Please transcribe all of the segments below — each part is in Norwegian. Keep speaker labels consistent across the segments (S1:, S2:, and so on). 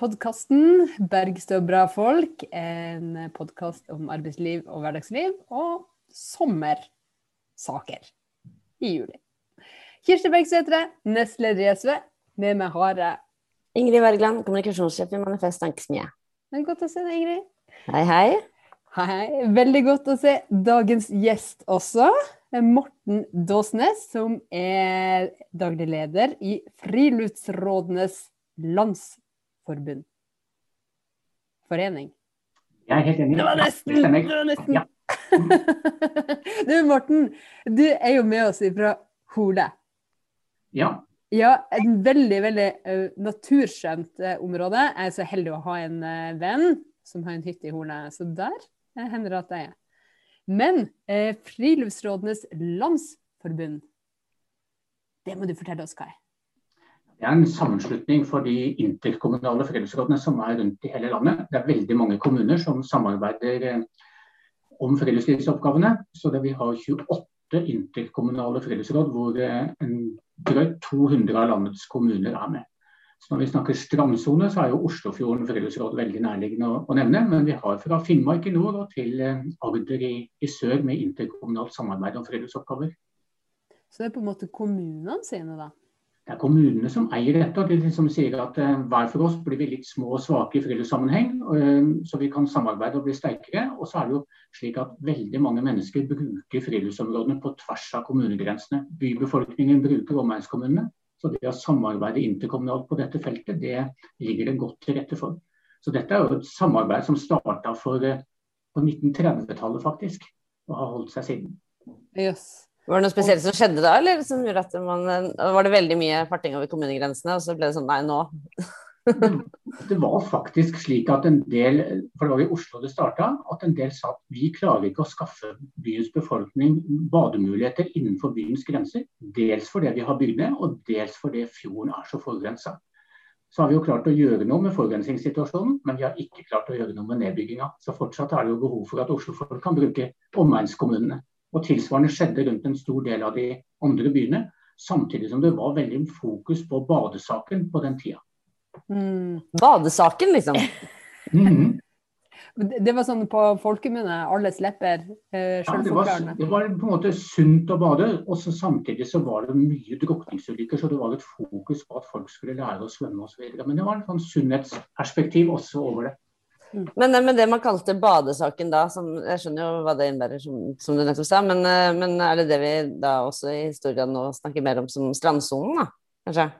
S1: sommerpodkasten Bergstø bra folk. En podkast om arbeidsliv og hverdagsliv og sommersaker i juli. Kirsti Bergsætre, nestleder i SV. Med meg har jeg
S2: Ingrid Wergeland, kommunikasjonssjef i Manifest Tankesmie.
S1: Er godt å se deg, Ingrid.
S2: Hei, hei.
S1: Hei. Veldig godt å se dagens gjest også. Morten Dåsnes, som er daglig leder i Friluftsrådenes Landsforbund. Forening.
S3: Jeg er helt enig.
S1: Det var nesten! Det var nesten.
S3: Ja.
S1: du Morten, du er jo med oss fra Hole.
S3: ja.
S1: Ja, en veldig, veldig uh, naturskjønt uh, område. Jeg er så heldig å ha en uh, venn som har en hytte i Hole, så der uh, hender det at jeg er. Men Friluftsrådenes Landsforbund, det må du fortelle oss hva er.
S3: Det er en sammenslutning for de interkommunale friluftsrådene som er rundt i hele landet. Det er veldig mange kommuner som samarbeider eh, om friluftslivsoppgavene. Så det, vi har 28 interkommunale friluftsråd hvor eh, en drøyt 200 av landets kommuner er med. Så når vi snakker strandsone, så er jo Oslofjorden friluftsråd veldig nærliggende å, å, nevne. Men vi har fra Finnmark i nord og til eh, Agder i, i sør med interkommunalt samarbeid om friluftsoppgaver.
S1: Så det er på en måte kommunene sine, da?
S3: Det er kommunene som eier dette. og De som sier at uh, hver for oss blir vi litt små og svake i friluftssammenheng, uh, så vi kan samarbeide og bli sterkere. Og så er det jo slik at veldig mange mennesker bruker friluftsområdene på tvers av kommunegrensene. Bybefolkningen bruker omegnskommunene. Så det å samarbeide interkommunalt på dette feltet, det ligger det godt til rette for. Så dette er jo et samarbeid som starta uh, på 1930-tallet, faktisk. Og har holdt seg siden.
S1: Yes.
S2: Var det noe spesielt som skjedde da, eller som gjorde at man Var det veldig mye farting over kommunegrensene, og så ble det sånn nei, nå?
S3: det var faktisk slik at en del, for det var i Oslo det starta, at en del sa at vi klarer ikke å skaffe byens befolkning bademuligheter innenfor byens grenser. Dels fordi vi har bygd ned, og dels fordi fjorden er så forurensa. Så har vi jo klart å gjøre noe med forurensningssituasjonen, men vi har ikke klart å gjøre noe med nedbygginga. Så fortsatt er det jo behov for at Oslo-folk kan bruke omegnskommunene. Og tilsvarende skjedde rundt en stor del av de andre byene. Samtidig som det var veldig fokus på badesaken på den tida.
S2: Mm. Badesaken, liksom?
S3: Mm -hmm.
S1: Det var sånn på folkemunne, alles lepper, eh,
S3: ja, det, var, det var på en måte sunt å bade, og så samtidig så var det mye drukningsulykker. Så det var et fokus på at folk skulle lære å svømme osv. Men det var et sånn sunnhetsperspektiv også over det.
S2: Men, men, det man kalte badesaken da, som, jeg skjønner jo hva det innebærer, som, som, du nettopp sa, men, men, er det det vi da også i historien nå snakker mer om som strandsonen, da? Kanskje?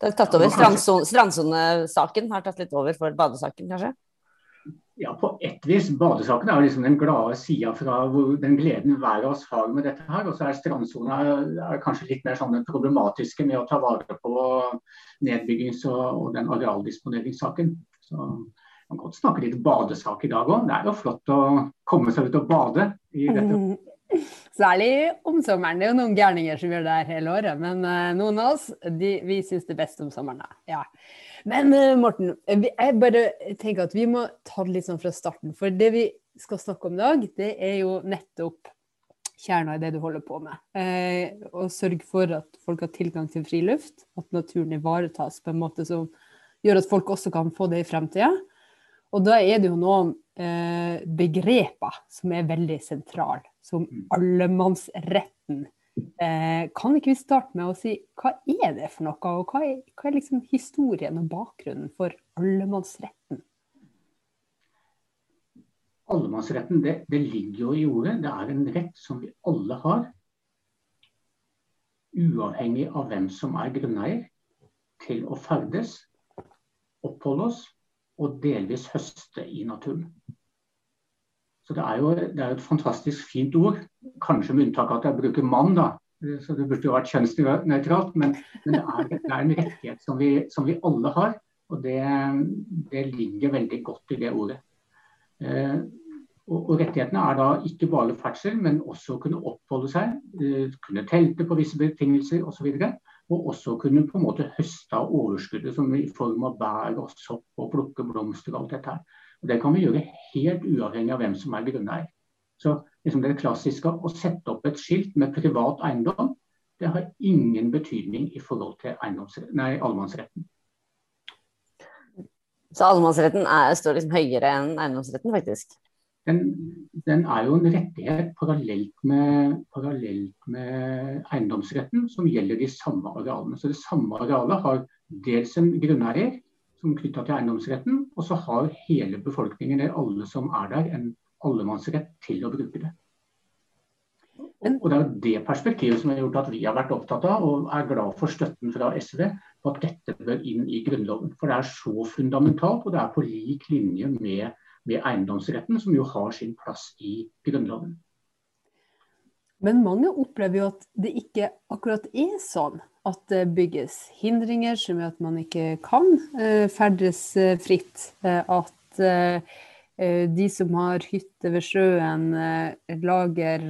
S2: Det har tatt over Strandsonesaken har tatt litt over for badesaken, kanskje?
S3: Ja, på ett vis. Badesaken er jo liksom den glade sida fra den gleden hver av oss har med dette her. Og så er strandsona kanskje litt mer sånn den problematiske med å ta vare på nedbyggings- og, og den arealdisponeringssaken. Så man kan godt snakke litt badesak i dag òg. Det er jo flott å komme seg ut og bade i dette.
S1: Mm. Særlig om sommeren. Det er jo noen gærninger som gjør det her hele året. Men uh, noen av oss de, vi syns det er best om sommeren. Ja. Men uh, Morten, jeg bare tenker at vi må ta det litt sånn fra starten. For det vi skal snakke om i dag, det er jo nettopp kjerna i det du holder på med. Uh, og sørge for at folk har tilgang til friluft. At naturen ivaretas på en måte som gjør at folk også kan få det i fremtida. Og da er det jo noen eh, begreper som er veldig sentrale, som allemannsretten. Eh, kan ikke vi starte med å si hva er det for noe, og hva er, hva er liksom historien og bakgrunnen for allemannsretten?
S3: Allemannsretten det, det ligger jo i ordet. Det er en rett som vi alle har. Uavhengig av hvem som er grunneier, til å ferdes, oppholde oss og delvis høste i naturen. Så Det er jo det er et fantastisk fint ord, kanskje med unntak av at jeg bruker mann. da, så Det burde jo vært kjønnsnøytralt, men, men det, er, det, er, en rettighet som vi, som vi alle har. Og det, det, ligger veldig godt i det ordet. Eh, og, og, Rettighetene er da ikke bare ferdsel, men også å kunne oppholde seg, eh, kunne telte på visse betingelser osv. Og, så og også kunne på en måte høste av overskuddet som i form av bær og sopp og plukke blomster og alt dette her. Det kan vi gjøre helt uavhengig av hvem som er grunneier. Så liksom Det klassiske å sette opp et skilt med privat eiendom, Det har ingen betydning i forhold til nei, allemannsretten.
S2: Så allemannsretten er, står liksom høyere enn eiendomsretten, faktisk?
S3: Den, den, er jo en rettighet parallelt med, parallelt med, eiendomsretten, som gjelder de samme arealene. Så det samme arealet har dels en grunneier som knytta til eiendomsretten, og så har hele befolkningen, eller alle som er der, en allemannsrett til å bruke det. Og Det er det perspektivet som har gjort at vi har vært opptatt av, og er glad for støtten fra SV, på at dette bør inn i Grunnloven. For det er så fundamentalt, og det er på lik linje med, med eiendomsretten, som jo har sin plass i Grunnloven.
S1: Men mange opplever jo at det ikke akkurat er sånn at det bygges hindringer som gjør at man ikke kan uh, ferdes uh, fritt. Uh, at de som har hytte ved sjøen, lager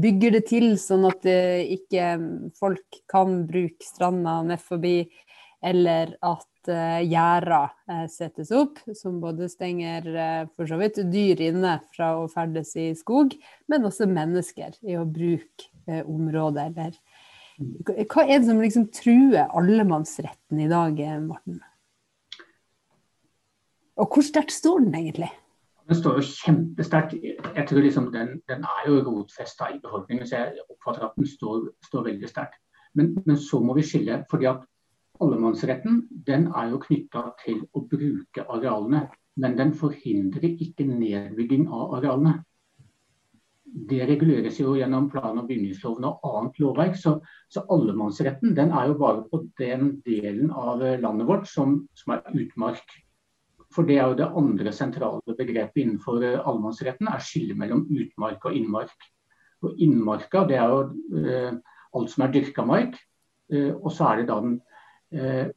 S1: bygger det til sånn at ikke folk kan bruke stranda ned forbi, eller at gjerder settes opp, som både stenger for så vidt dyr inne fra å ferdes i skog, men også mennesker i å bruke området eller hva er det som liksom truer allemannsretten i dag, Morten? Og hvor sterkt står den egentlig?
S3: Den står jo kjempesterkt. Jeg tror liksom den, den, er jo rotfesta i befolkningen, så jeg oppfatter at den står, står veldig sterkt. Men, men, så må vi skille. fordi at Allemannsretten den er jo knytta til å bruke arealene. Men den forhindrer ikke nedbygging av arealene det reguleres jo gjennom plan- og bygningsloven og annet lovverk. Så, så, allemannsretten den er jo bare på den delen av landet vårt som, som, er utmark. For det er jo det andre sentrale begrepet innenfor eh, allemannsretten, er skillet mellom utmark og innmark. Og Innmarka det er jo eh, alt som er dyrka mark. Eh, og så er det da den eh,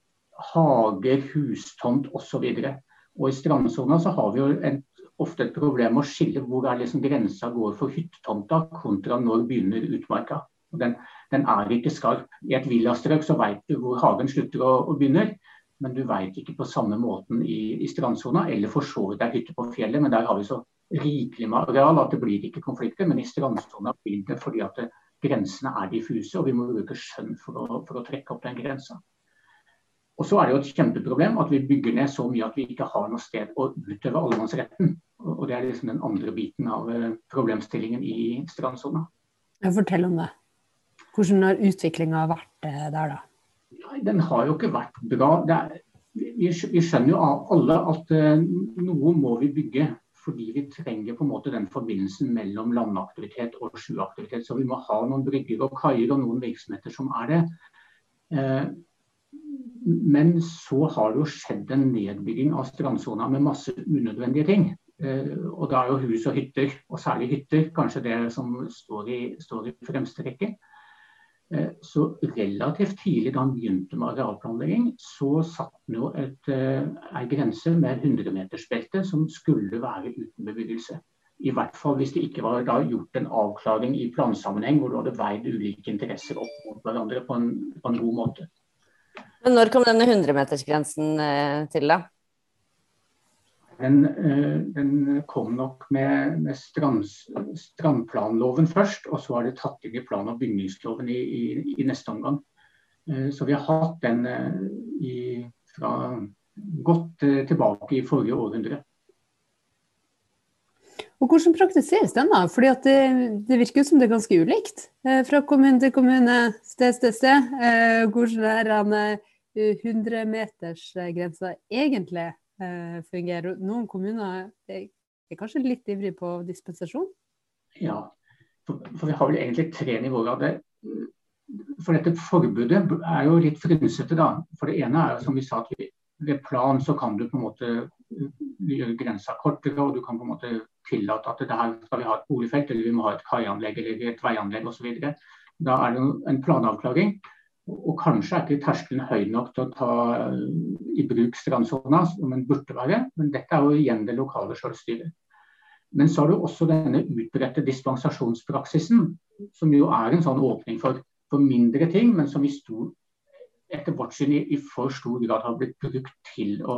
S3: hager, hustomt osv. Og, og i strandsona så har vi jo en ofte et problem å skille hvor er liksom grensa går for hyttetomta kontra når begynner utmarka. Den, den, er ikke skarp. I et villastrøk så vet du hvor hagen slutter og, og begynner, men du vet ikke på samme måten i, i strandsona, eller for så vidt er hytte på fjellet, men der har vi så rikelig med areal at det blir ikke konflikter. Men i strandsona blir det fordi at det, grensene er diffuse, og vi må bruke skjønn for å, for å trekke opp den grensa. Og så er det jo et kjempeproblem at vi bygger ned så mye at vi ikke har noe sted å utøve allemannsretten. Og det er liksom den andre biten av eh, problemstillingen i strandsona.
S1: Fortell om det. Hvordan har utviklinga vært eh, der, da?
S3: Nei, den har jo ikke vært bra. Er, vi, vi, skjønner jo alle at uh, noe må vi bygge. Fordi vi trenger på en måte den forbindelsen mellom landaktivitet og sjøaktivitet. Så vi må ha noen brygger og kaier og noen virksomheter som er det. Men så har det jo skjedd en nedbygging av strandsona med masse unødvendige ting. Eh, og da er jo hus og hytter, og særlig hytter, kanskje det som står i, står i fremste rekke. Eh, så relativt tidlig da han begynte med arealplanlegging, så satt han jo et, eh, ei grense med 100-metersbelte som skulle være uten bebyggelse. I hvert fall hvis det ikke var da gjort en avklaring i plansammenheng hvor du hadde veid ulike interesser opp mot hverandre på en, på en god måte.
S2: Men når kom denne 100-metersgrensen eh, til, da?
S3: Den, eh, den kom nok med, med strand, strandplanloven først, og så har det tatt inn i plan- og bygningsloven i, i, i, neste omgang. Eh, så vi har hatt den i, fra godt tilbake i forrige århundre.
S1: Og Hvordan praktiseres den? da? Fordi det, det, virker jo som det er ganske ulikt fra kommune til kommune, sted til sted. Hvordan er den 100-metersgrensa egentlig eh, fungerer. Noen kommuner er, er kanskje litt ivrige på dispensasjon?
S3: Ja, for, for, vi har vel egentlig tre nivåer av det. For dette forbudet er jo litt frynsete, da. For det ene er som vi sa, at ved plan så kan du på en måte gjøre grensa kortere, og du kan på en måte tillate at det her skal vi ha et boligfelt, eller vi må ha et kaianlegg eller et veianlegg osv. Da er det en planavklaring. Og kanskje er ikke terskelen høy nok til å ta eh, i bruk strandsona, som den burde være. Men dette er jo igjen det lokale selvstyret. Men så har du også denne utbredte dispensasjonspraksisen, som jo er en sånn åpning for, for mindre ting, men som i stor, etter vårt syn i, i, for stor grad har blitt brukt til å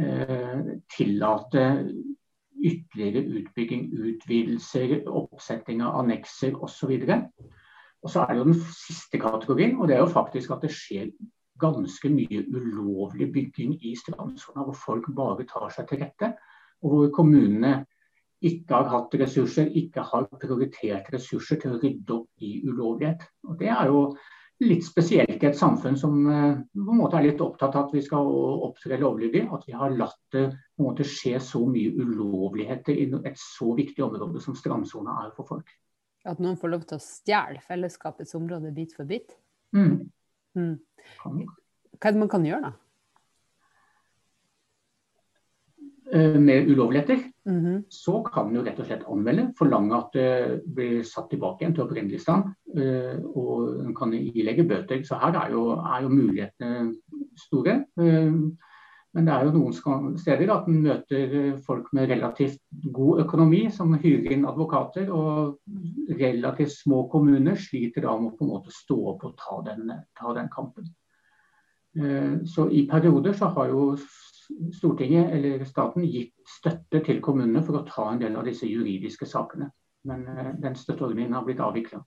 S3: eh, tillate ytterligere utbygging, utvidelser, oppsetting av annekser osv. Og så er det jo den siste kategorien, og det er jo faktisk at det skjer ganske mye ulovlig bygging i strandsona, hvor folk bare tar seg til rette. Og hvor kommunene ikke har hatt ressurser, ikke har prioritert ressurser til å rydde opp i ulovlighet. Og Det er jo litt spesielt i et samfunn som eh, på en måte er litt opptatt av at vi skal opptre lovlydig. At vi har latt det på en måte skje så mye ulovligheter i et så viktig område som strandsona er for folk.
S1: At noen får lov til å stjele fellesskapets område bit for bit?
S3: Mm.
S1: Mm. Hva er det man kan gjøre, da?
S3: Eh, med ulovligheter,
S1: mm -hmm.
S3: så kan man jo rett og slett anmelde, forlange at det blir satt tilbake igjen til opprinnelig stand. Eh, og man kan ilegge bøter. Så her er jo, er jo mulighetene store. Eh, men det er jo noen steder at en møter folk med relativt god økonomi, som hyrer inn advokater. Og relativt små kommuner sliter da med å på en måte stå opp og ta den, ta den kampen. Så i perioder så har jo Stortinget eller staten gitt støtte til kommunene for å ta en del av disse juridiske sakene. Men uh, den støtteordningen har blitt avvikla.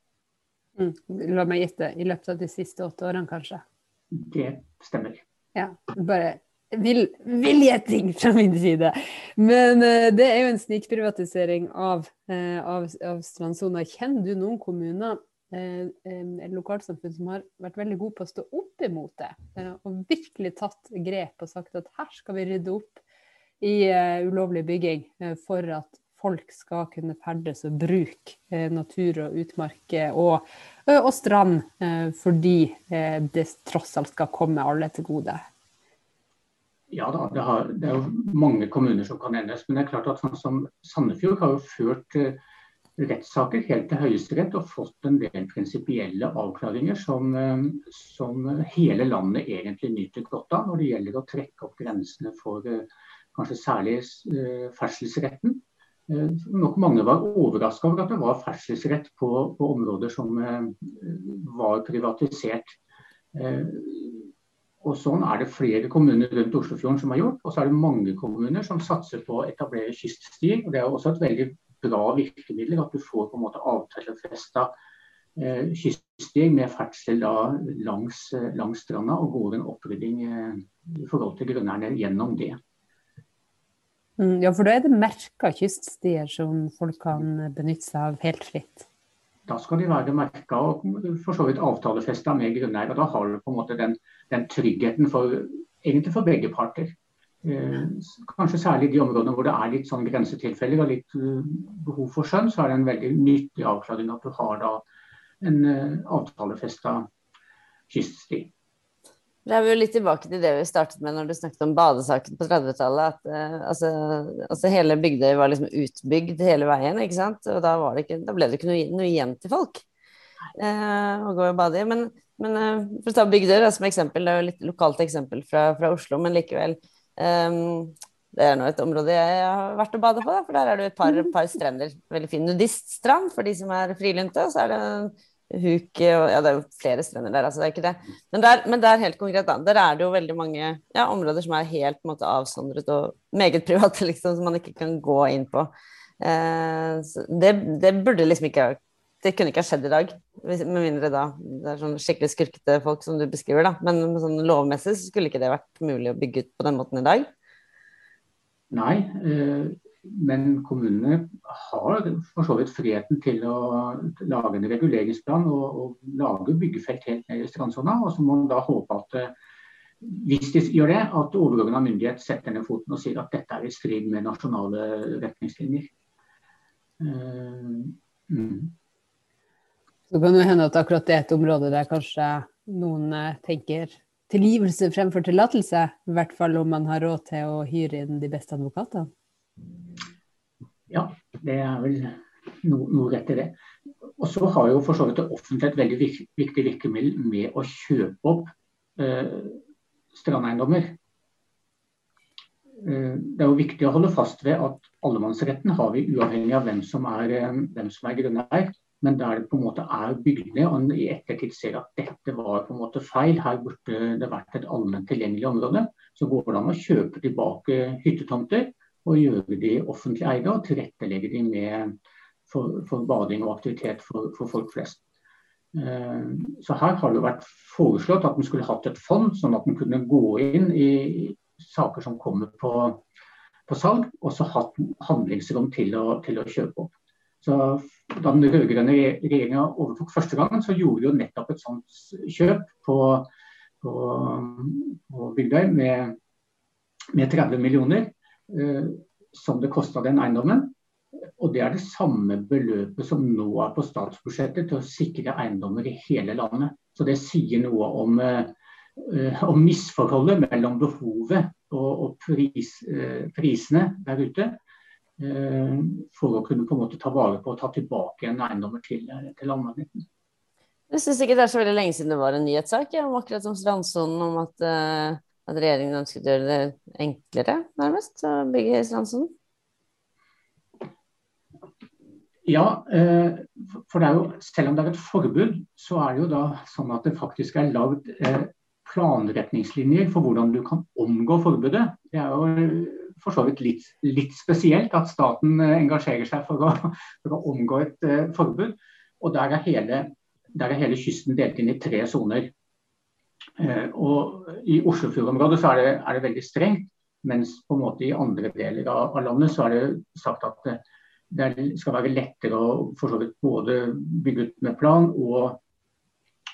S1: Mm. La meg gjette, i løpet av de siste åtte årene, kanskje?
S3: Det stemmer.
S1: Ja, bare vill, gjetting fra min side. Men uh, det er jo en snikprivatisering av, uh, av, av strandsona. Kjenner du noen kommuner Eh, uh, lokalsamfunn som har vært veldig god på å stå opp imot det. Og virkelig tatt grep og sagt at her skal vi rydde opp i ulovlig bygging for at folk skal kunne ferdes og bruke natur og utmark og, og strand, fordi det tross alt skal komme alle til gode.
S3: Ja da, det, har, det, er jo mange kommuner som kan endres. Men det er klart at sånn som Sandefjord har jo ført rettssaker helt til Høyesterett og fått en del prinsipielle avklaringer som, eh, som, hele landet egentlig nyter godt av når det gjelder å trekke opp grensene for eh, kanskje særlig eh, ferdselsretten. Nok mange var overraska over at det var ferdselsrett på, på områder som var privatisert. Og Sånn er det flere kommuner rundt Oslofjorden som har gjort. Og så er det mange kommuner som satser på å etablere kyststier. og Det er også et veldig bra virkemidler. At du får på en måte avtalefesta eh, kyststier med ferdsel da, langs, eh, langs, stranda, og går en opprydding eh, i forhold til grunneierne gjennom det.
S1: Mm, ja, for da er det merka kyststier som folk kan benytte seg av helt fritt?
S3: Da skal de være merka og for så vidt avtalefesta med grunneier. Da har du på en måte den, den tryggheten for, egentlig for begge parter. Eh, kanskje særlig i de områdene hvor det er litt sånn grensetilfeller og litt eh, behov for skjønn, så er det en veldig nyttig avklaring at du har da en uh, avtalefesta kyststi.
S2: Da er vi jo litt tilbake til det vi startet med når du snakket om badesaken på 30-tallet. At uh, altså, altså, hele Bygdøy var liksom utbygd hele veien, ikke sant. Og da, ikke, da ble det ikke noe, noe, igjen til folk uh, å gå og bade i. Men, men for å ta Bygdøy som eksempel, det er jo litt lokalt eksempel fra, fra Oslo, men likevel. Um, det er nå et område jeg har vært og badet på, da, for der er det et par, mm. par strender. Veldig fin nudiststrand for de som er frilynte. Og så er det huk og Ja, det er jo flere strender der, altså det er ikke det. Men der, men der helt konkret, da. Der er det jo veldig mange ja, områder som er helt på en måte, avsondret og meget private, liksom, som man ikke kan gå inn på. Uh, det, det, burde liksom ikke Det kunne ikke ha skjedd i dag, med mindre da det er sånn skikkelig skurkete folk som du beskriver, da. Men sånn lovmessig så skulle ikke det vært mulig å bygge ut på den måten i dag.
S3: Nei, eh, men kommunene har for så vidt friheten til å lage en reguleringsplan og, og lage byggefelt helt ned i strandsona. Og så må man da håpe at eh, hvis de gjør det, at overordna myndighet setter ned foten og sier at dette er i strid med nasjonale retningslinjer. Uh,
S1: mm. Så kan det hende at akkurat det er et område der kanskje noen tenker tilgivelse fremfor tillatelse. I hvert fall om man har råd til å hyre inn de beste advokatene.
S3: Ja, det er vel noe, noe rett i det. Og så har jo for så vidt det offentlige et veldig viktig virkemiddel med å kjøpe opp eh, strandeiendommer. Eh, det er jo viktig å holde fast ved at allemannsretten har vi uavhengig av hvem som er, eh, hvem som er grunneier men der det på en måte er bygd ned, og i ettertid ser at dette var på en måte feil, her burde det vært et allment tilgjengelig område, så går det an å kjøpe tilbake hyttetomter og gjøre de offentlig eide og tilrettelegge de med for, for bading og aktivitet for, for, folk flest. Så her har det vært foreslått at man skulle hatt et fond, sånn at man kunne gå inn i saker som kommer på, på salg, og så hatt handlingsrom til å, til å kjøpe opp. Så Da den rød-grønne regjeringa overtok første gangen, så gjorde de nettopp et sånt kjøp på, på, på Bygdøy med, med 30 millioner, eh, som det kosta den eiendommen. Og det er det samme beløpet som nå er på statsbudsjettet til å sikre eiendommer i hele landet. Så det sier noe om, eh, om misforholdet mellom behovet og, og pris, eh, prisene der ute. Eh, for å kunne på en måte ta vare på og ta tilbake en eiendommer til, til allmennheten.
S2: Jeg syns ikke det er så veldig lenge siden det var en nyhetssak ja, om akkurat om strandsonen, om at, uh, at, regjeringen ønsket å gjøre det enklere, nærmest, å bygge i strandsonen?
S3: Ja, eh, for det er jo, selv om det er et forbud, så er det jo da sånn at det faktisk er lagd planretningslinjer for hvordan du kan omgå forbudet. Det er jo for så vidt litt, litt, spesielt at staten eh, engasjerer seg for å, for å omgå et uh, forbud. Og der er, hele, der er, hele, kysten delt inn i tre soner. Uh, og I Oslofjordområdet så er det, er det, veldig strengt, mens på en måte i andre deler av, av landet så er det sagt at det, det skal være lettere å for så vidt både bygge ut med plan og,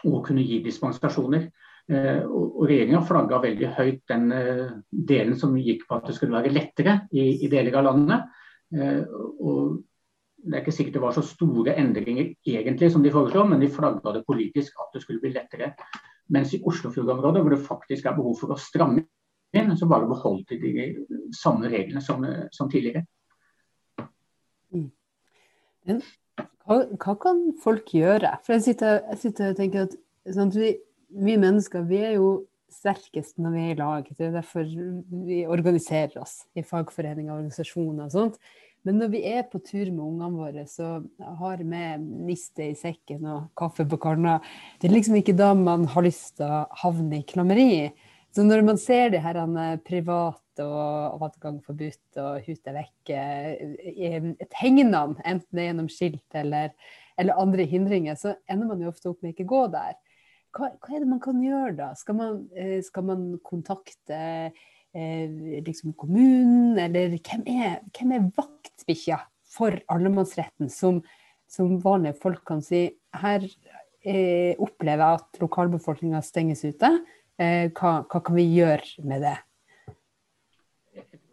S3: og kunne gi dispensasjoner. Eh, og Regjeringa flagga veldig høyt den eh, delen som gikk på at det skulle være lettere i, i deler av landet. Eh, og det er ikke sikkert det var så store endringer egentlig som de foreslo, men de flagga det politisk at det skulle bli lettere. Mens i Oslofjordområdet, hvor det faktisk er behov for å stramme inn, så bare beholdt de de samme reglene som, som tidligere.
S1: Men Hva, hva, kan folk gjøre? For jeg sitter, jeg sitter og tenker at sånn vi mennesker vi er jo sterkest når vi er i lag. Det er derfor vi organiserer oss i fagforeninger og organisasjoner og sånt. Men når vi er på tur med ungene våre, så har med niste i sekken og kaffe på kanna. Det er liksom ikke da man har lyst til å havne i klammeri. Så når man ser de her private og adgang forbudt og hut er vekk, tegnene, enten det er gjennom skilt eller, eller andre hindringer, så ender man jo ofte opp med ikke gå der hva, hva, er det man kan gjøre da? Skal man, eh, skal man kontakte eh, liksom kommunen, eller hvem er, hvem er vaktbikkja for allemannsretten, som, som, vanlige folk kan si her eh, opplever jeg at lokalbefolkninga stenges ute. Eh, hva, hva, kan vi gjøre med det?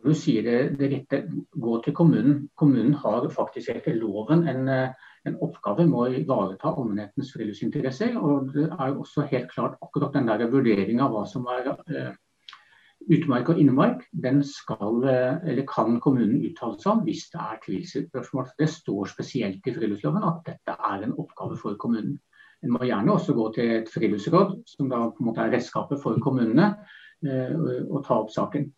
S3: Du sier det, det rette. Gå til kommunen. Kommunen har faktisk etter loven en eh, en oppgave med å ivareta allmennhetens friluftsinteresser. Og det er jo også helt klart akkurat den der vurderinga av hva som er uh, utmark og innmark, den skal, uh, eller kan kommunen uttale seg om hvis det er tvilsspørsmål. Det står spesielt i friluftsloven at dette er en oppgave for kommunen. En må gjerne også gå til et friluftsråd, som da på en måte er redskapet for kommunene, uh, og ta opp saken.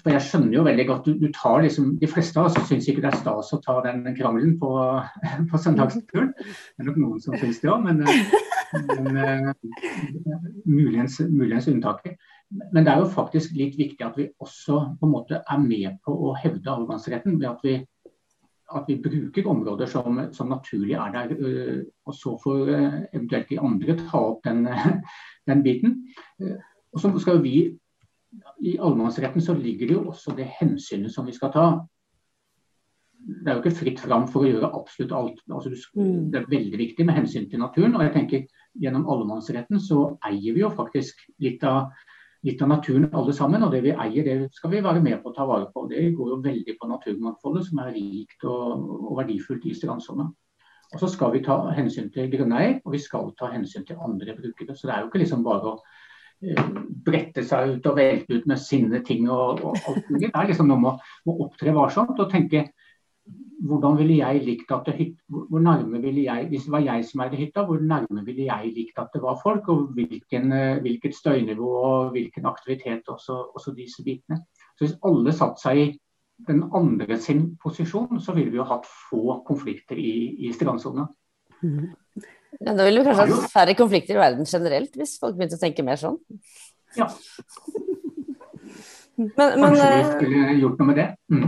S3: Eh, for jeg skjønner jo veldig godt, du, du tar liksom, De fleste av oss syns ikke det er stas å ta den krangelen på, på søndagsturen. Det er nok noen som syns det òg, men, men uh, muligens, muligens unntaket. Men det er jo faktisk litt viktig at vi også på en måte er med på å hevde allemannsretten ved at vi, at vi bruker områder som, som naturlig er der. Uh, og så får eventuelt de andre ta opp den, den biten. og så skal vi i allemannsretten så ligger det jo også det hensynet som vi skal ta. Det er jo ikke fritt fram for å gjøre absolutt alt. Altså, mm. det er veldig viktig med hensyn til naturen. og jeg tenker Gjennom allemannsretten så eier vi jo faktisk litt av, litt av naturen alle sammen. Og det vi eier, det skal vi være med på å ta vare på. Det går jo veldig på naturmangfoldet, som er rikt og, og verdifullt i strandsona. Og så skal vi ta hensyn til grunneier, og vi skal ta hensyn til andre brukere. Så det er jo ikke liksom bare å brette seg ut og velte ut med sine ting og, og alt mulig. Det er liksom noe med å opptre varsomt og tenke hvordan ville jeg likt at det hvor nærme ville jeg, Hvis det var jeg som eide hytta, hvor nærme ville jeg likt at det var folk? Og hvilken, hvilket støynivå og hvilken aktivitet, også, også disse bitene. Så Hvis alle satte seg i den andre sin posisjon, så ville vi jo hatt få konflikter i, i strandsona. Mm.
S2: Ja, da ville vi kanskje hatt færre konflikter i verden generelt, hvis folk begynte å tenke mer sånn.
S3: Ja.
S2: Men, men,
S3: Kanskje vi
S2: eh,
S3: skulle gjort noe med det. Mm.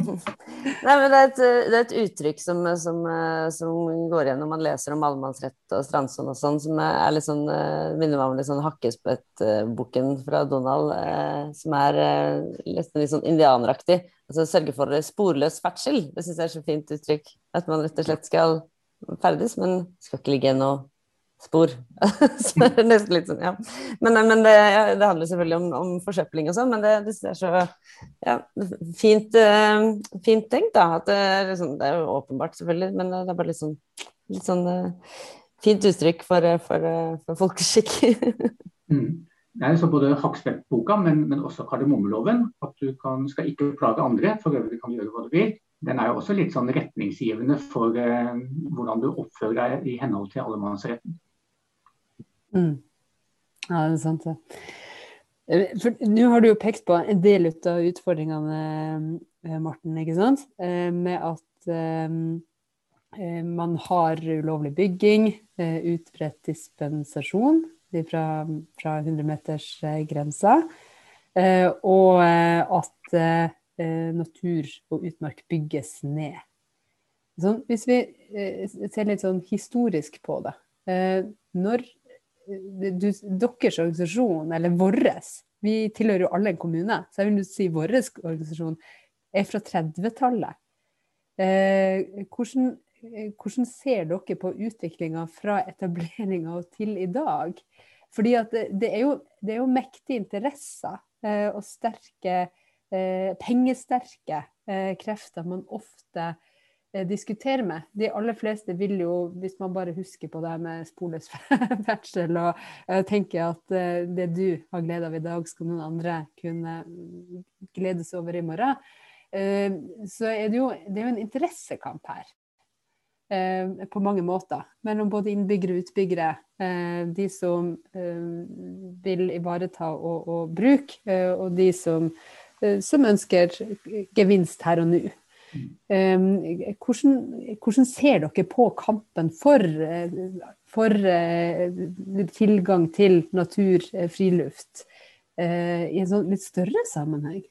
S2: Nei, men det er et, det er et uttrykk som, som, eh, som går igjen når man leser om allemannsrett og strandsone og sånn, som er litt sånn, eh, minner meg om litt sånn Hakkespett-boken fra Donald, eh, som er eh, nesten litt sånn indianeraktig. Altså sørge for sporløs ferdsel. Det syns jeg er så fint uttrykk. At man rett og slett skal ferdes, men skal ikke ligge noe spor. nesten litt sånn, ja. Men, men det, ja, det handler selvfølgelig om, om forsøpling og sånn, men det, det er så ja, fint, uh, fint tenkt, da. At det, er liksom, det er jo åpenbart, selvfølgelig, men det er bare litt sånn, litt sånn uh, fint uttrykk for, eh, for, for folkeskikk.
S3: Mm. Det er så både Hakspettboka, men, men også kardemommeloven. At du kan, skal ikke plage andre, for øvrig kan du gjøre hva du vil. Den er jo også litt sånn retningsgivende for eh, hvordan du oppfører deg i henhold til allemannsretten.
S1: Mm. Ja, det er sant, det. Eh, For nå har du jo pekt på en del av utfordringene, eh, Morten, ikke sant? Eh, Med at man har ulovlig bygging, utbredt dispensasjon fra, fra 100-metersgrensa, og at natur og utmark bygges ned. Så hvis vi ser litt sånn historisk på det. Når du, deres organisasjon, eller våres, vi tilhører jo alle en kommune, så jeg vil si vår organisasjon er fra 30-tallet. Eh, hvordan, eh, hvordan ser dere på utviklinga fra etableringa til i dag? Fordi at det, er, jo, det er jo mektige interesser eh, og sterke, eh, pengesterke eh, krefter man ofte eh, diskutere med. De aller fleste vil jo, hvis man bare husker på det med sporløs ferdsel, og uh, tenker at uh, det du har glede av i dag, skal noen andre kunne gledes over i morgen, så er det jo, det er jo en interessekamp her. på mange måter. Mellom både innbyggere og utbyggere. de som vil ivareta og, og bruke, og de som, som ønsker gevinst her og nå. Um, hvordan, hvordan, ser dere på kampen for, for uh, tilgang til natur, uh, friluft, uh, i en sånn litt større sammenheng?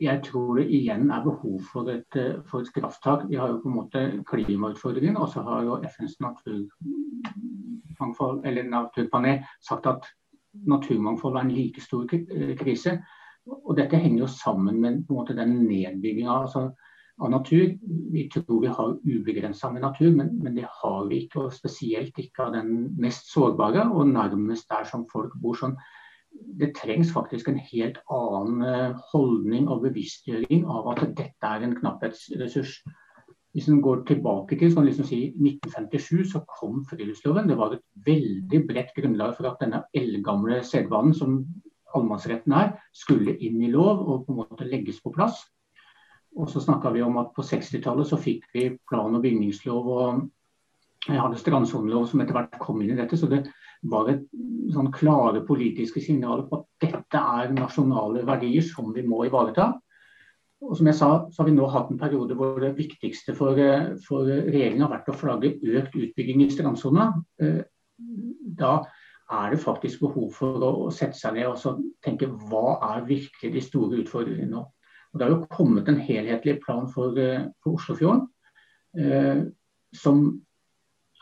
S3: Jeg tror det igjen er behov for et, for et krafttak. Vi har jo på en måte klimautfordringen, og så har jo FNs naturpanel sagt at naturmangfold er en like stor krise. Og Dette henger jo sammen med måte, den nedbygginga altså, av natur. Vi tror vi har ubegrensa med natur, men, men, det har vi ikke. Og spesielt ikke av den mest sårbare, og nærmest der som folk bor. sånn. Det trengs faktisk en helt annen eh, holdning og bevisstgjøring av at dette er en knapphetsressurs. Hvis en går tilbake til sånn liksom si, 1957, så kom friluftsloven. Det var et veldig bredt grunnlag for at denne eldgamle sedvanen som allemannsretten er, skulle inn i lov og på en måte legges på plass. Og så snakka vi om at på 60-tallet så fikk vi plan- og bygningslov og jeg hadde strandsonelov som etter hvert kom inn i dette. Så det var et sånn klare politiske signaler på at dette er nasjonale verdier som vi må ivareta. Og som jeg sa, så har vi nå hatt en periode hvor det viktigste for, for regjeringa har vært å flagge økt utbygging i strandsona. Da er det faktisk behov for å sette seg ned og tenke hva er virkelig de store utfordringene nå. Og Det har jo kommet en helhetlig plan for, for Oslofjorden eh, som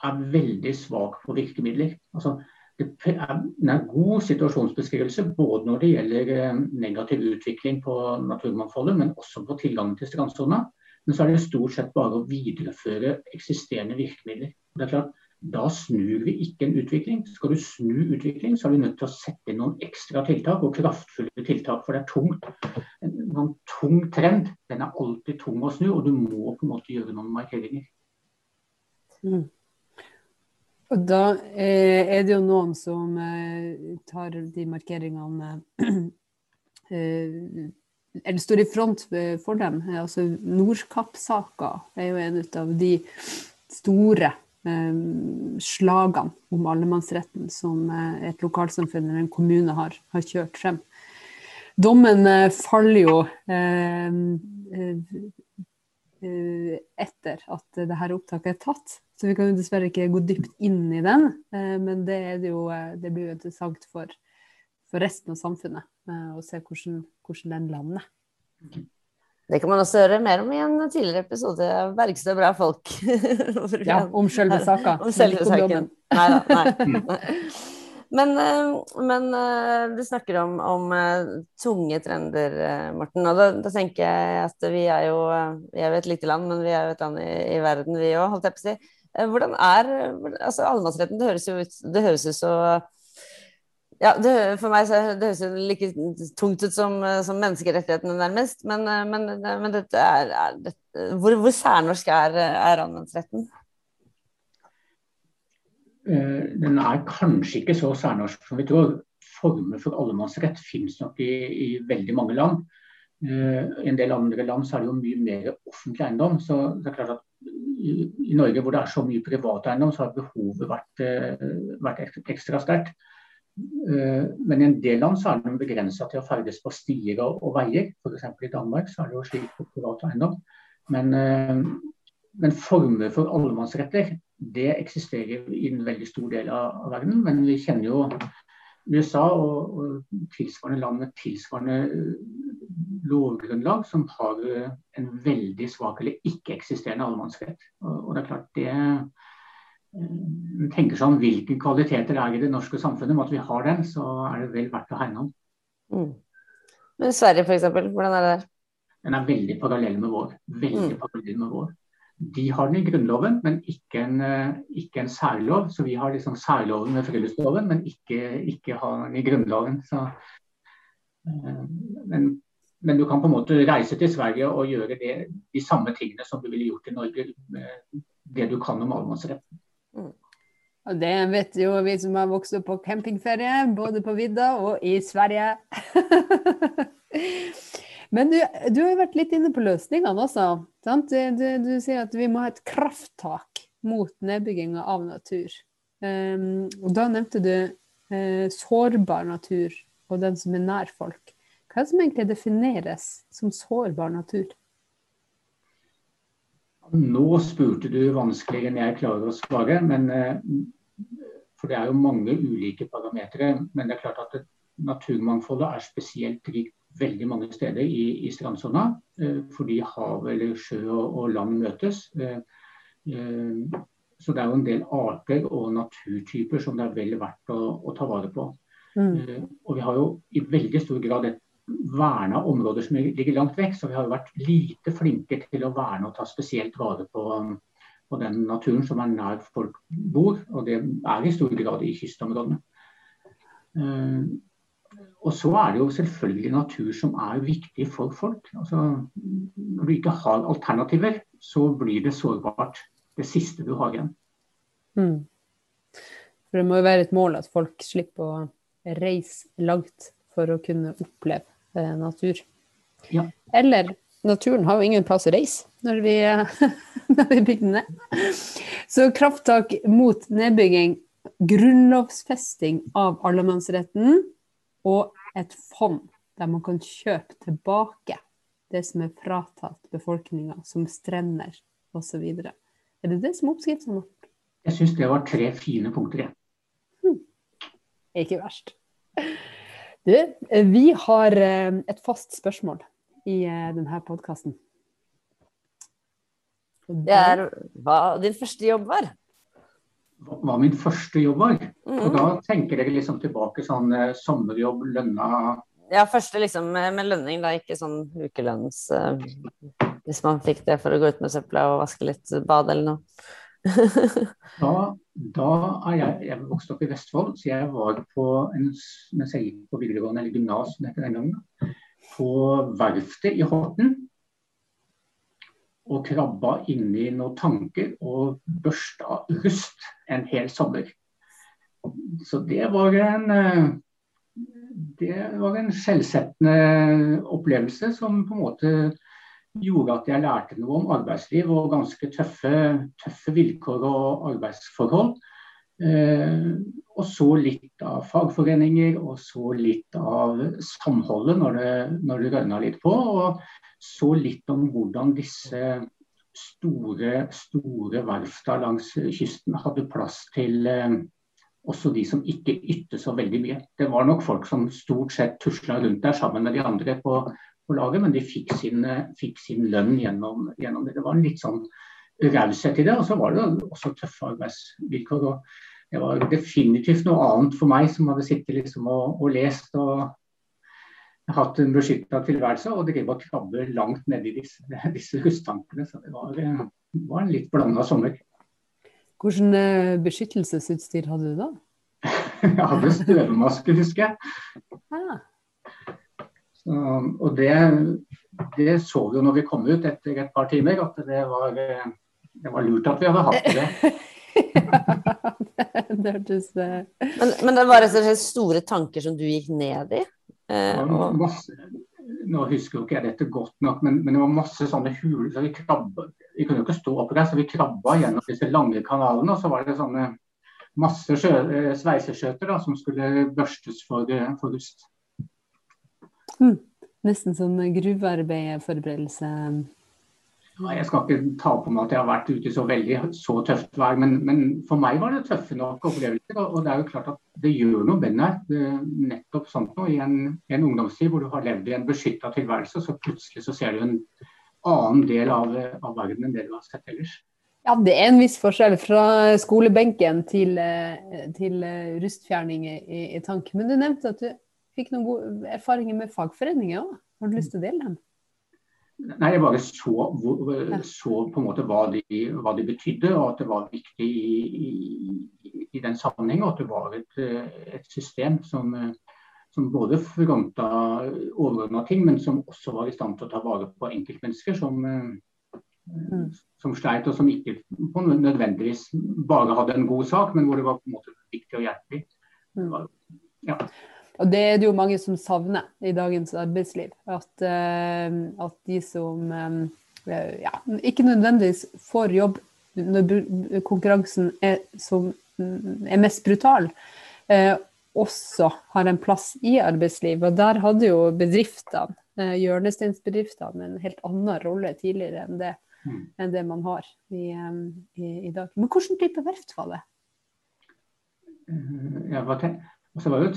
S3: er veldig svak på virkemidler. Altså, det er en god situasjonsbeskrivelse både når det gjelder eh, negativ utvikling på naturmangfoldet, men også på tilgangen til strandsona. Men så er det stort sett bare å videreføre eksisterende virkemidler. Det er klart, da snur vi ikke en utvikling. Skal du snu utvikling, så er vi nødt til å sette inn noen ekstra tiltak og kraftfulle tiltak. For det er tungt. En, en tung trend den er alltid tung å snu, og du må på en måte gjøre noen markeringer.
S1: Mm. Og da eh, er det jo noen som eh, tar de markeringene eh, står i front for dem. Altså Nordkapp-saka er jo en av de store slagene om allemannsretten som et lokalsamfunn eller en kommune har, har kjørt frem. Dommen faller jo etter at dette opptaket er tatt, så vi kan jo dessverre ikke gå dypt inn i den. Men det, det, jo, det blir jo interessant for, for resten av samfunnet. å se hvordan, hvordan den lander.
S2: Det kan man også høre mer om i en tidligere episode av Bergstø bra folk.
S1: ja, om selve saka.
S2: Om selve saken. Nei da. Nei. Men, eh, men, eh, du snakker om, om tunge trender, Morten. Og da, da, tenker jeg at vi er jo vi er jo et lite land, men vi er jo et land i, i verden, vi òg, holdt jeg på å si. Hvordan er altså Allemannsretten, det høres jo ut, det høres ut så ja, det, for meg så det høres det like tungt ut som, som menneskerettighetene, nærmest. Men, men, men dette er, er dette, hvor, hvor, særnorsk er, er allemannsretten?
S3: Eh, den er kanskje ikke så særnorsk som vi tror. Former for allemannsrett finnes nok i, i veldig mange land. Eh, I en del andre land så er det jo mye mer offentlig eiendom. Så det er klart at i, i Norge hvor det er så mye privat eiendom, så har behovet vært, eh, vært ekstra sterkt. Eh, men i en del land så er den begrensa til å ferdes på stier og, veier. F.eks. i Danmark så er det jo slik på privat eiendom. Men, eh, men, former for allemannsretter det eksisterer i en veldig stor del av verden. Men vi kjenner jo USA og, og, tilsvarende land med tilsvarende eh, lovgrunnlag som har en veldig svak eller ikke-eksisterende allemannsrett. Og, og det er klart det tenker om hvilke kvaliteter er i det norske samfunnet, og at vi har den, så er det vel verdt å hegne om. Mm.
S2: Men Sverige f.eks., hvordan er det der?
S3: Den er veldig parallell med vår. Veldig mm. parallell med vår. De har den i Grunnloven, men ikke en, eh, ikke en særlov. Så vi har liksom særloven med friluftsloven, men ikke, ikke har den i Grunnloven. Så, eh, men, men, du kan på en måte reise til Sverige og gjøre det, de samme tingene som du ville gjort i Norge, med det du kan om allemannsretten.
S1: Og det vet jo vi som har vokst opp på campingferie, både på vidda og i Sverige. Men du, du, har jo vært litt inne på løsningene også. Du, du, du, sier at vi må ha et krafttak mot nedbygginga av natur. Um, og da nevnte du uh, sårbar natur og den som er nær folk. Hva er det som egentlig defineres som sårbar natur?
S3: Nå spurte du vanskeligere enn jeg klarer å svare. men uh, for det er jo mange ulike parametere. Men det er klart at naturmangfoldet er spesielt rikt veldig mange steder i, i strandsona. Eh, fordi hav eller sjø og, og land møtes. Eh, eh, så det er jo en del arter og naturtyper som det er vel verdt å, å ta vare på. Mm. Eh, og vi har jo i veldig stor grad et verna områder som ligger langt vekk, så vi har vært lite flinke til å verne og ta spesielt vare på på den naturen som er nær folk bor, og det er i stor grad i kystområdene. Uh, og så er det jo selvfølgelig natur som er viktig for folk. Altså, når du ikke har alternativer, så blir det sårbart. Det siste du har igjen. Mm.
S1: For det må jo være et mål at folk slipper å reise langt for å kunne oppleve eh, natur. Ja. Eller naturen har jo ingen plass å reise når vi, når vi bygger den ned. Så krafttak mot nedbygging, grunnlovfesting av allemannsretten og et fond der man kan kjøpe tilbake det som er fratatt befolkninga, som strender osv. Er det det som er oppskriften?
S3: Jeg syns det var tre fine punkter, jeg. Ja.
S1: Hmm. Ikke verst. Du, vi har eh, et fast spørsmål i eh, denne podkasten.
S2: Det er hva din første jobb var.
S3: Hva min første jobb var? Mm. Og da tenker dere liksom tilbake sånn eh, sommerjobb, lønna
S2: Ja, første liksom med lønning, da, ikke sånn ukelønns Hvis man fikk det for å gå ut med søpla og vaske litt bad eller noe.
S3: da, da er jeg Jeg vokste opp i Vestfold, så jeg var på en, mens jeg gikk på videregående, eller gymnas på verftet i Horten og krabba inni noen tanker og børsta rust en hel sommer. Så det var en eh, det var en selvsettende opplevelse som på en måte gjorde at jeg lærte noe om arbeidsliv og ganske tøffe, tøffe vilkår og arbeidsforhold. Eh, og så litt av fagforeninger, og så litt av samholdet når det, når det rønna litt på. Og så litt om hvordan disse store, store verfta langs kysten hadde plass til eh, også de som ikke ytte så veldig mye. Det var nok folk som stort sett tusla rundt der sammen med de andre på, på laget, men de fikk sin, fikk sin lønn gjennom, gjennom, det. Det var en litt sånn raushet i det, og så var det også tøffe arbeidsvilkår. og Det var definitivt noe annet for meg som hadde sittet liksom og, og lest og hatt en beskytta tilværelse og drive og krabbe langt nedi disse, disse hustankene. Så det var, var en litt blanda sommer.
S1: Hvordan eh, beskyttelsesutstyr hadde du da?
S3: jeg hadde støvmaske, husker jeg. Ah. Så, og det, det, så vi jo når vi kom ut etter et par timer, at det var, det var lurt at vi hadde hatt det.
S1: ja, det hørtes
S2: eh, men, men det var rett og slett store tanker som du gikk ned i?
S3: Eh, og... masse, nå husker jo ikke jeg dette godt nok, men, men det var masse sånne huler. så Vi krabba, vi kunne jo ikke stå på der, så vi krabba gjennom disse lange kanalene. Og så var det sånne masse sjø, eh, sveiseskjøter da, som skulle børstes for, eh, for rust.
S1: Mm. Nesten som gruvearbeiderforberedelse
S3: jeg skal ikke ta på meg at jeg har vært ute i så veldig så tøft vær, men, men, for meg var det tøffe nok opplevelser. Og det er jo klart at det gjør noe med deg. Nettopp sånt noe i en, en, ungdomstid hvor du har levd i en beskytta tilværelse, så plutselig så ser du en annen del av, av, verden enn det du har sett ellers.
S1: Ja, det er en viss forskjell fra skolebenken til, til rustfjerning i, i tank. Men du nevnte at du fikk noen gode erfaringer med fagforeninger òg. Har du lyst til å dele dem?
S3: Nei, jeg bare så, så, på en måte hva de, hva de, betydde, og at det var viktig i, i, i den sammenheng. Og at det var et, et system som, som både fronta overordna ting, men som også var i stand til å ta vare på enkeltmennesker som, mm. som sleit, og som ikke nødvendigvis bare hadde en god sak, men hvor det var på en måte viktig å hjelpe dem. Mm.
S1: Ja. Og det er det jo mange som savner i dagens arbeidsliv. At, uh, at de som um, ja, ikke nødvendigvis får jobb når konkurransen er, som, er mest brutal, uh, også har en plass i arbeidslivet. Og der hadde jo bedriftene, hjørnesteinsbedriftene, en helt annen rolle tidligere enn det, mm. enn det man har i, i, i, dag. Men hvilken type verft var det?
S3: Ja, hva, og så var jo,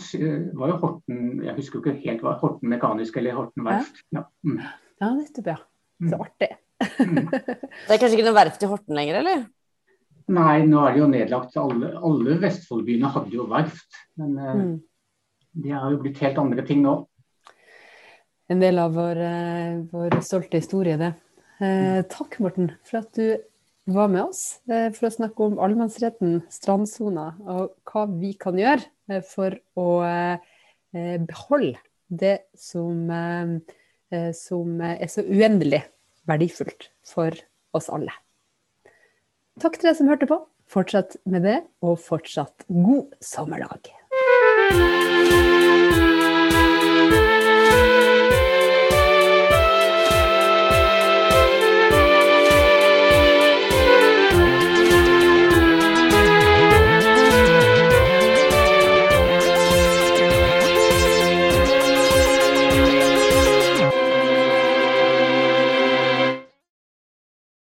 S3: var jo, Horten Jeg husker jo ikke helt hva Horten mekanisk eller Horten verft.
S1: Ja, mm. ja nettopp, ja. Så mm. artig.
S2: Mm. det er kanskje ikke noe verft i Horten lenger, eller?
S3: Nei, nå er det jo nedlagt. Alle, alle Vestfoldbyene hadde jo verft. Men eh, mm. de har jo blitt helt andre ting nå.
S1: En del av vår, uh, vår stolte historie, det. Eh, takk, Morten, for at du var med oss for å snakke om allemannsretten, strandsona, og hva vi kan gjøre Eh, for å eh, beholde det som, eh, som er så uendelig verdifullt for oss alle. Takk til deg som hørte på. Fortsett med det, og fortsatt god sommerdag.